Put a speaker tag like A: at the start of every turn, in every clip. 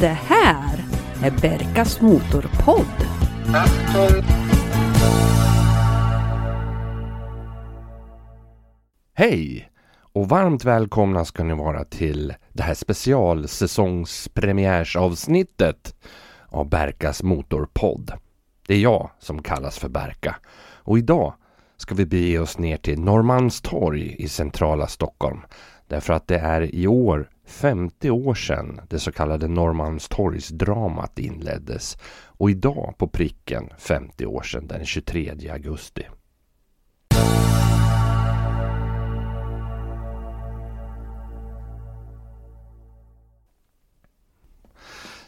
A: Det här är Berkas Motorpodd.
B: Hej! Och varmt välkomna ska ni vara till det här specialsäsongspremiärsavsnittet av Berkas Motorpodd. Det är jag som kallas för Berka. Och idag ska vi bege oss ner till Norrmalmstorg i centrala Stockholm. Därför att det är i år 50 år sedan det så kallade Norrmalmstorgsdramat inleddes. Och idag på pricken 50 år sedan den 23 augusti.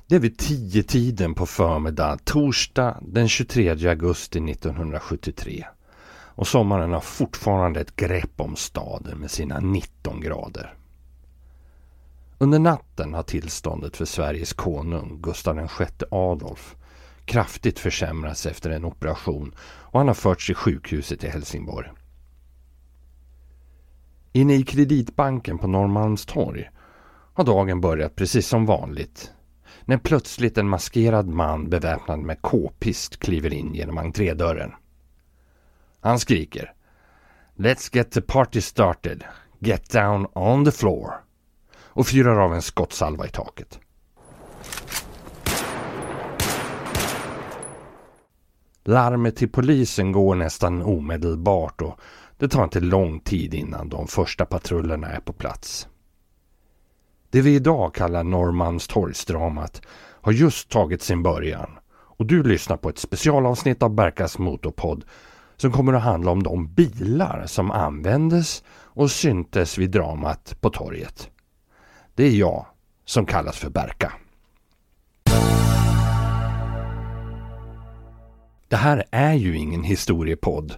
B: Det är vid tio tiden på förmiddag torsdag den 23 augusti 1973. Och sommaren har fortfarande ett grepp om staden med sina 19 grader. Under natten har tillståndet för Sveriges konung Gustav VI Adolf kraftigt försämrats efter en operation och han har förts till sjukhuset i Helsingborg. Inne i kreditbanken på Norrmalmstorg har dagen börjat precis som vanligt när plötsligt en maskerad man beväpnad med k-pist kliver in genom entrédörren. Han skriker Let's get the party started. Get down on the floor. Och fyrar av en skottsalva i taket. Larmet till polisen går nästan omedelbart och det tar inte lång tid innan de första patrullerna är på plats. Det vi idag kallar Norrmalmstorgsdramat har just tagit sin början och du lyssnar på ett specialavsnitt av Berkas Motorpodd som kommer att handla om de bilar som användes och syntes vid dramat på torget. Det är jag som kallas för Berka. Det här är ju ingen historiepodd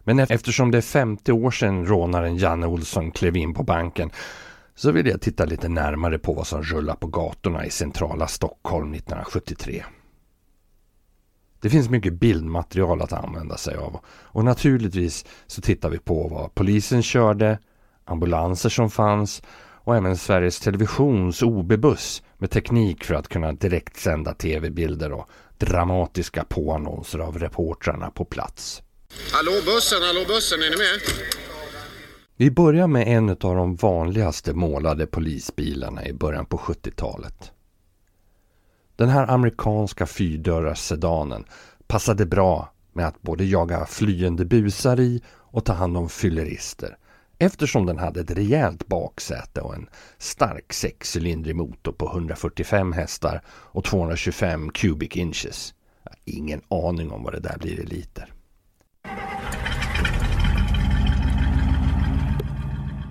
B: men eftersom det är 50 år sedan rånaren Janne Olsson klev in på banken så vill jag titta lite närmare på vad som rullar på gatorna i centrala Stockholm 1973. Det finns mycket bildmaterial att använda sig av och naturligtvis så tittar vi på vad polisen körde, ambulanser som fanns och även Sveriges Televisions OB-buss med teknik för att kunna direkt sända tv-bilder och dramatiska påannonser av reportrarna på plats.
C: Hallå bussen, hallå bussen, är ni med?
B: Vi börjar med en av de vanligaste målade polisbilarna i början på 70-talet. Den här amerikanska fyrdörrars sedanen passade bra med att både jaga flyende busar i och ta hand om fyllerister eftersom den hade ett rejält baksäte och en stark sexcylindrig motor på 145 hästar och 225 cubic inches. Ingen aning om vad det där blir i liter.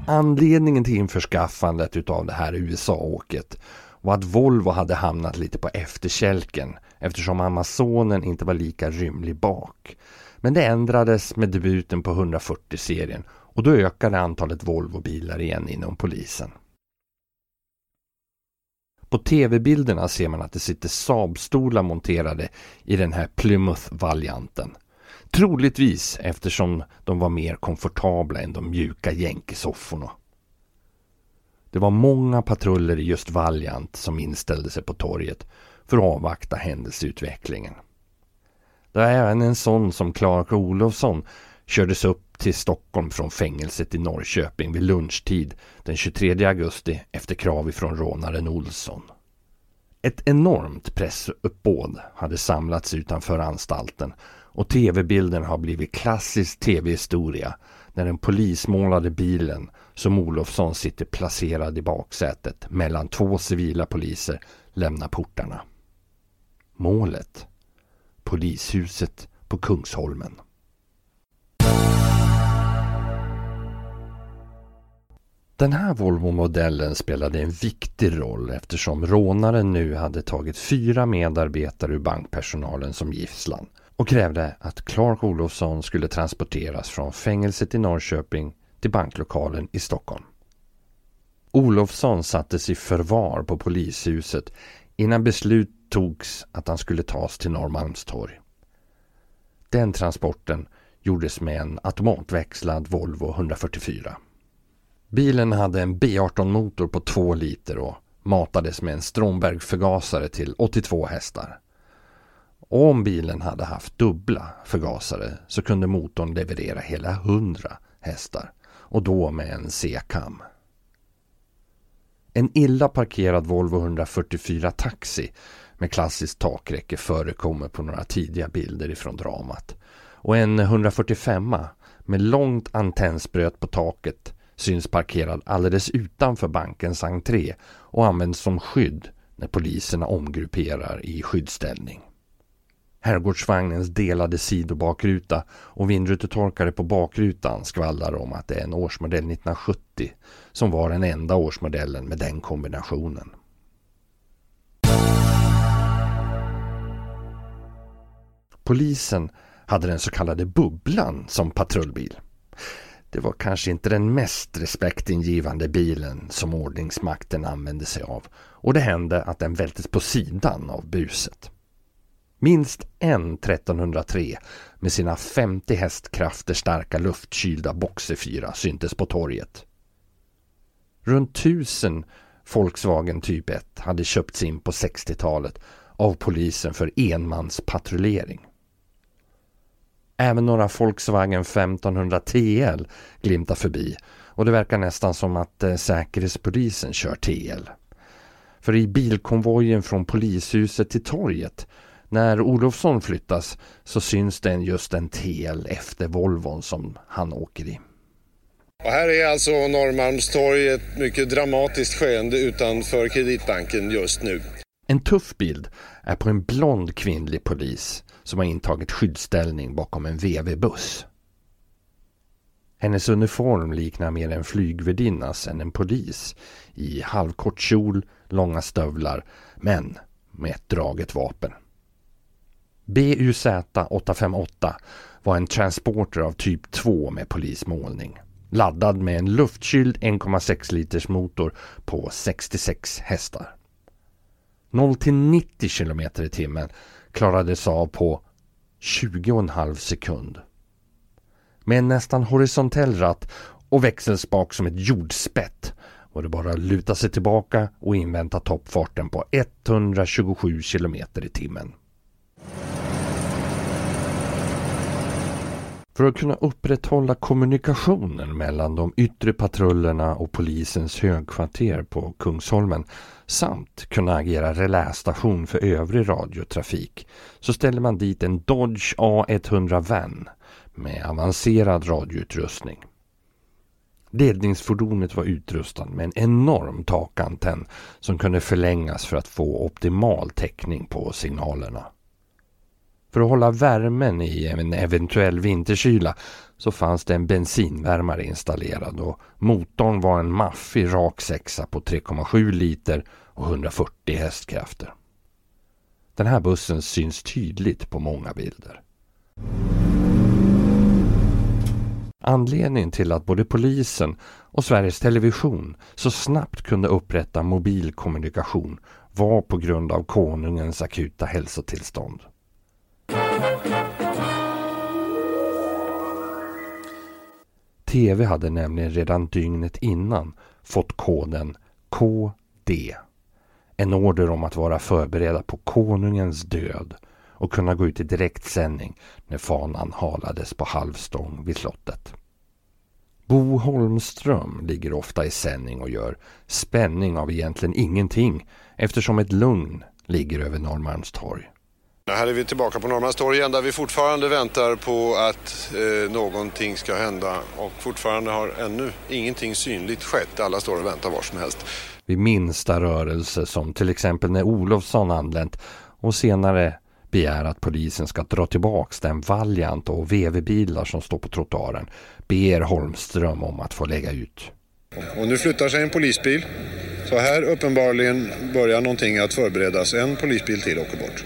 B: Anledningen till införskaffandet utav det här USA-åket och att Volvo hade hamnat lite på efterkälken eftersom Amazonen inte var lika rymlig bak. Men det ändrades med debuten på 140-serien och då ökade antalet Volvo-bilar igen inom polisen. På tv-bilderna ser man att det sitter Saab-stolar monterade i den här Plymouth-varianten. Troligtvis eftersom de var mer komfortabla än de mjuka jänkesofforna. Det var många patruller i just Valiant som inställde sig på torget för att avvakta händelseutvecklingen. Det var även en sån som Clark Olofsson kördes upp till Stockholm från fängelset i Norrköping vid lunchtid den 23 augusti efter krav ifrån rånaren Olsson. Ett enormt pressuppbåd hade samlats utanför anstalten och tv-bilden har blivit klassisk tv-historia när den polismålade bilen som Olofsson sitter placerad i baksätet mellan två civila poliser lämnar portarna. Målet? Polishuset på Kungsholmen. Den här Volvo-modellen spelade en viktig roll eftersom rånaren nu hade tagit fyra medarbetare ur bankpersonalen som gisslan och krävde att Clark Olofsson skulle transporteras från fängelset i Norrköping till banklokalen i Stockholm. Olofsson sattes i förvar på polishuset innan beslut togs att han skulle tas till Norrmalmstorg. Den transporten gjordes med en automatväxlad Volvo 144. Bilen hade en B18-motor på 2 liter och matades med en Stromberg-förgasare till 82 hästar. Och om bilen hade haft dubbla förgasare så kunde motorn leverera hela 100 hästar och då med en C-kam. En illa parkerad Volvo 144 Taxi med klassiskt takräcke förekommer på några tidiga bilder ifrån dramat. Och en 145 med långt antennspröt på taket syns parkerad alldeles utanför bankens entré och används som skydd när poliserna omgrupperar i skyddsställning. Herrgårdsvagnens delade sidobakruta och vindrutetorkare på bakrutan skvallrar om att det är en årsmodell 1970 som var den enda årsmodellen med den kombinationen. Polisen hade den så kallade Bubblan som patrullbil. Det var kanske inte den mest respektingivande bilen som ordningsmakten använde sig av och det hände att den vältes på sidan av buset. Minst en 1303 med sina 50 hästkrafter starka luftkylda boxerfyra syntes på torget. Runt tusen Volkswagen Typ 1 hade köpts in på 60-talet av polisen för enmanspatrullering. Även några Volkswagen 1500 TL glimtar förbi och det verkar nästan som att eh, Säkerhetspolisen kör TL. För i bilkonvojen från polishuset till torget när Olofsson flyttas så syns det just en TL efter Volvon som han åker i.
D: Och här är alltså Norrmalmstorg ett mycket dramatiskt skeende utanför Kreditbanken just nu.
B: En tuff bild är på en blond kvinnlig polis som har intagit skyddsställning bakom en VV-buss. Hennes uniform liknar mer en flygvärdinnas än en polis i halvkort kjol, långa stövlar men med ett draget vapen. BUZ 858 var en transporter av typ 2 med polismålning. Laddad med en luftkyld 1,6 liters motor på 66 hästar. 0 till 90 km i timmen klarades av på 20,5 sekund. Med en nästan horisontell ratt och växelspak som ett jordspett var det bara att luta sig tillbaka och invänta toppfarten på 127 km i timmen. För att kunna upprätthålla kommunikationen mellan de yttre patrullerna och polisens högkvarter på Kungsholmen samt kunna agera relästation för övrig radiotrafik så ställer man dit en Dodge A100 Van med avancerad radioutrustning. Ledningsfordonet var utrustat med en enorm takantenn som kunde förlängas för att få optimal täckning på signalerna. För att hålla värmen i en eventuell vinterkyla så fanns det en bensinvärmare installerad och motorn var en maffig rak sexa på 3,7 liter och 140 hästkrafter. Den här bussen syns tydligt på många bilder. Anledningen till att både polisen och Sveriges Television så snabbt kunde upprätta mobilkommunikation var på grund av konungens akuta hälsotillstånd. TV hade nämligen redan dygnet innan fått koden KD. En order om att vara förberedda på konungens död och kunna gå ut i direktsändning när fanan halades på halvstång vid slottet. Bo Holmström ligger ofta i sändning och gör spänning av egentligen ingenting eftersom ett lugn ligger över Norrmalmstorg.
D: Här är vi tillbaka på Norrmalmstorg igen där vi fortfarande väntar på att eh, någonting ska hända och fortfarande har ännu ingenting synligt skett. Alla står och väntar var som helst.
B: Vid minsta rörelse som till exempel när Olofsson anlänt och senare begär att polisen ska dra tillbaks den Valiant och VV-bilar som står på trottoaren ber Holmström om att få lägga ut.
D: Och nu flyttar sig en polisbil. Så här uppenbarligen börjar någonting att förberedas. En polisbil till åker bort.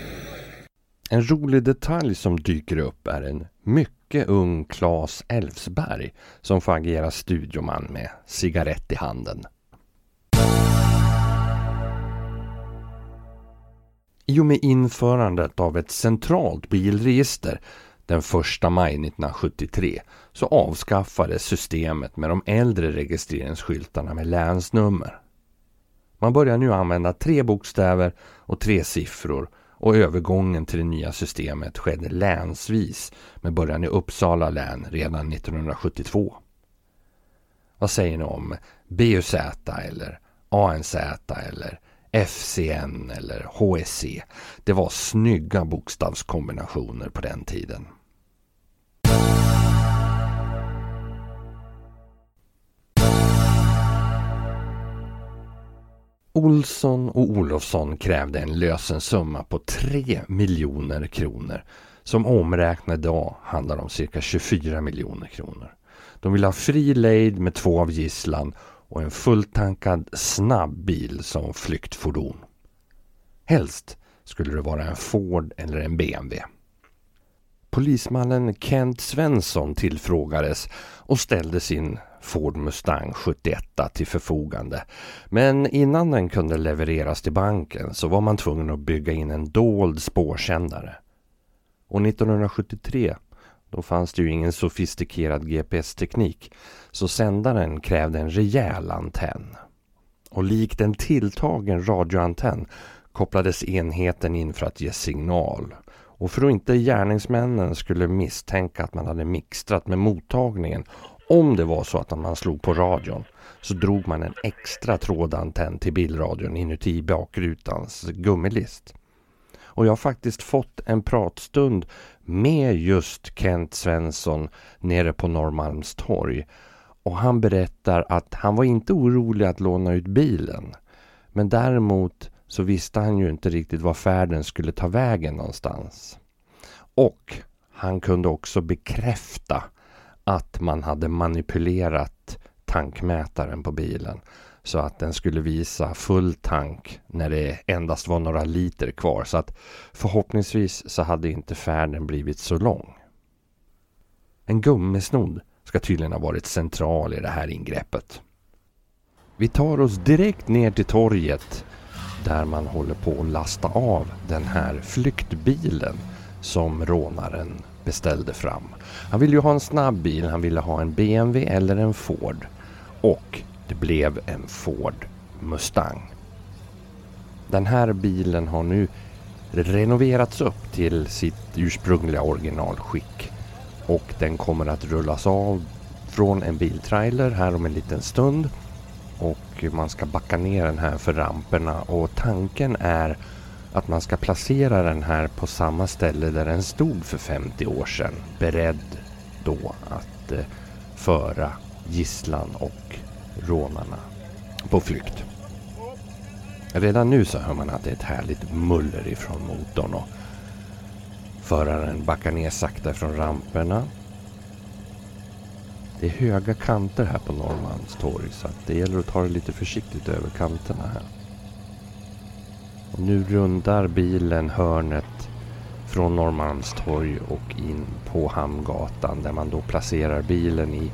B: En rolig detalj som dyker upp är en mycket ung Claes Elfsberg som får agera studioman med cigarett i handen. I och med införandet av ett centralt bilregister Den 1 maj 1973 så avskaffades systemet med de äldre registreringsskyltarna med länsnummer. Man börjar nu använda tre bokstäver och tre siffror och övergången till det nya systemet skedde länsvis med början i Uppsala län redan 1972. Vad säger ni om BUZ eller ANZ eller FCN eller HSC? Det var snygga bokstavskombinationer på den tiden. Olsson och Olofsson krävde en lösensumma på 3 miljoner kronor som omräknad idag handlar om cirka 24 miljoner kronor. De vill ha fri lejd med två av gisslan och en fulltankad snabb bil som flyktfordon. Helst skulle det vara en Ford eller en BMW. Polismannen Kent Svensson tillfrågades och ställde sin Ford Mustang 71 till förfogande. Men innan den kunde levereras till banken så var man tvungen att bygga in en dold spårsändare. Och 1973 då fanns det ju ingen sofistikerad GPS-teknik så sändaren krävde en rejäl antenn. Och likt en tilltagen radioantenn kopplades enheten in för att ge signal. Och för att inte gärningsmännen skulle misstänka att man hade mixtrat med mottagningen om det var så att man slog på radion så drog man en extra trådantenn till bilradion inuti bakrutans gummilist. Och jag har faktiskt fått en pratstund med just Kent Svensson nere på Norrmalmstorg. Och han berättar att han var inte orolig att låna ut bilen. Men däremot så visste han ju inte riktigt var färden skulle ta vägen någonstans. Och han kunde också bekräfta att man hade manipulerat tankmätaren på bilen så att den skulle visa full tank när det endast var några liter kvar. Så att förhoppningsvis så hade inte färden blivit så lång. En gummisnodd ska tydligen ha varit central i det här ingreppet. Vi tar oss direkt ner till torget där man håller på att lasta av den här flyktbilen som rånaren beställde fram. Han ville ju ha en snabb bil, han ville ha en BMW eller en Ford. Och det blev en Ford Mustang. Den här bilen har nu renoverats upp till sitt ursprungliga originalskick. Och den kommer att rullas av från en biltrailer här om en liten stund. Och man ska backa ner den här för ramperna och tanken är att man ska placera den här på samma ställe där den stod för 50 år sedan. Beredd då att eh, föra gisslan och rånarna på flykt. Redan nu så hör man att det är ett härligt muller ifrån motorn och föraren backar ner sakta från ramperna. Det är höga kanter här på Norrmalmstorg så att det gäller att ta det lite försiktigt över kanterna här. Och nu rundar bilen hörnet från Norrmalmstorg och in på Hamngatan där man då placerar bilen i,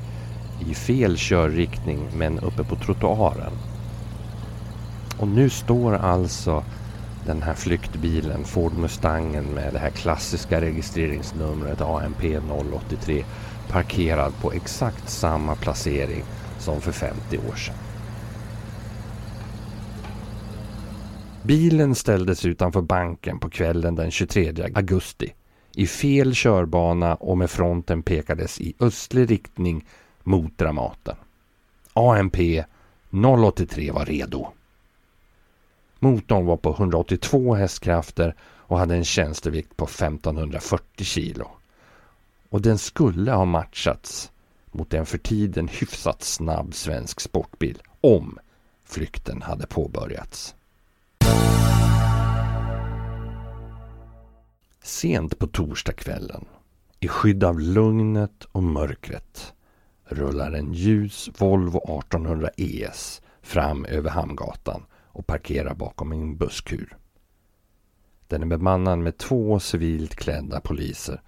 B: i fel körriktning men uppe på trottoaren. Och nu står alltså den här flyktbilen, Ford Mustangen med det här klassiska registreringsnumret AMP 083 parkerad på exakt samma placering som för 50 år sedan. Bilen ställdes utanför banken på kvällen den 23 augusti i fel körbana och med fronten pekades i östlig riktning mot Dramaten. AMP 083 var redo. Motorn var på 182 hästkrafter och hade en tjänstevikt på 1540 kilo. Och den skulle ha matchats mot en för tiden hyfsat snabb svensk sportbil om flykten hade påbörjats. Sent på torsdagskvällen, i skydd av lugnet och mörkret, rullar en ljus Volvo 1800 ES fram över Hamngatan och parkerar bakom en busskur. Den är bemannad med två civilt klädda poliser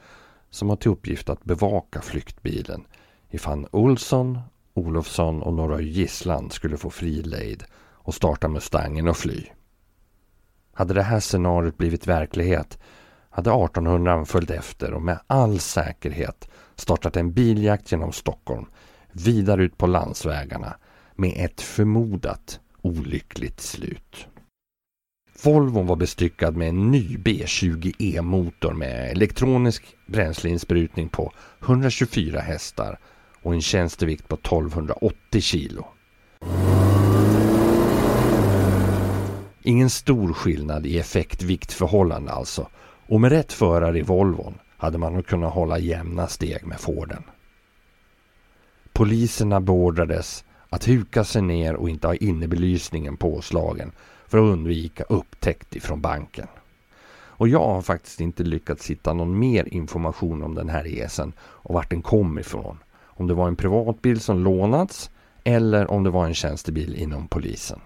B: som har till uppgift att bevaka flyktbilen ifall Olsson, Olofsson och några gisslan skulle få fri lejd och starta Mustangen och fly. Hade det här scenariot blivit verklighet hade 1800 följt efter och med all säkerhet startat en biljakt genom Stockholm vidare ut på landsvägarna med ett förmodat olyckligt slut. Volvon var bestyckad med en ny B20E-motor med elektronisk bränsleinsprutning på 124 hästar och en tjänstevikt på 1280 kilo. Ingen stor skillnad i effekt-viktförhållande alltså och med rätt förare i Volvon hade man nog kunnat hålla jämna steg med Forden. Poliserna beordrades att huka sig ner och inte ha innebelysningen påslagen för att undvika upptäckt ifrån banken. Och jag har faktiskt inte lyckats hitta någon mer information om den här resan och vart den kom ifrån. Om det var en privatbil som lånats eller om det var en tjänstebil inom polisen.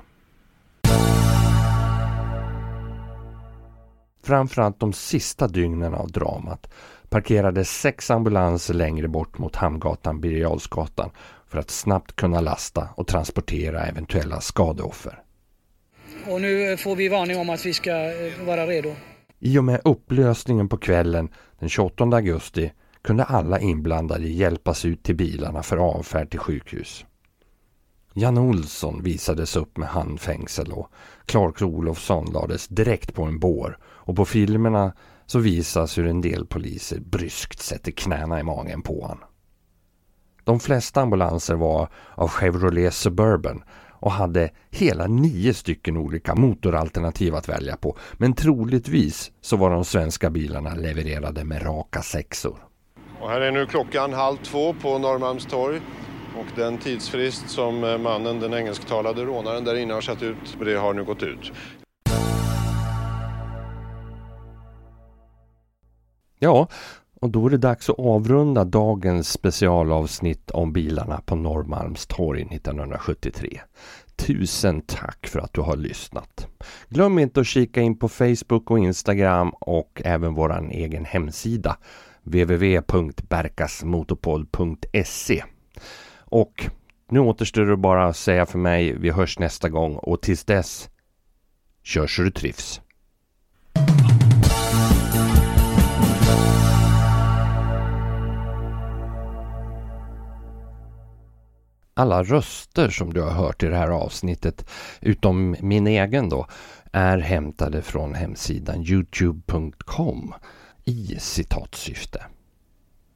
B: Framförallt de sista dygnen av dramat parkerades sex ambulanser längre bort mot Hamngatan Birger för att snabbt kunna lasta och transportera eventuella skadeoffer.
E: Och nu får vi varning om att vi ska eh, vara redo.
B: I och med upplösningen på kvällen den 28 augusti kunde alla inblandade hjälpas ut till bilarna för avfärd till sjukhus. Jan Olsson visades upp med handfängsel och Clark Olofsson lades direkt på en bår och på filmerna så visas hur en del poliser bryskt sätter knäna i magen på honom. De flesta ambulanser var av Chevrolet Suburban och hade hela nio stycken olika motoralternativ att välja på. Men troligtvis så var de svenska bilarna levererade med raka sexor.
D: Och här är nu klockan halv två på Norrmalmstorg. Och den tidsfrist som eh, mannen, den engelsktalade rånaren där inne har satt ut, det har nu gått ut.
B: Ja, och då är det dags att avrunda dagens specialavsnitt om bilarna på Norrmalmstorg 1973. Tusen tack för att du har lyssnat. Glöm inte att kika in på Facebook och Instagram och även vår egen hemsida www.berkasmotopol.se Och nu återstår det bara att säga för mig, vi hörs nästa gång och tills dess, kör så du trivs. Alla röster som du har hört i det här avsnittet, utom min egen då, är hämtade från hemsidan youtube.com i citatsyfte.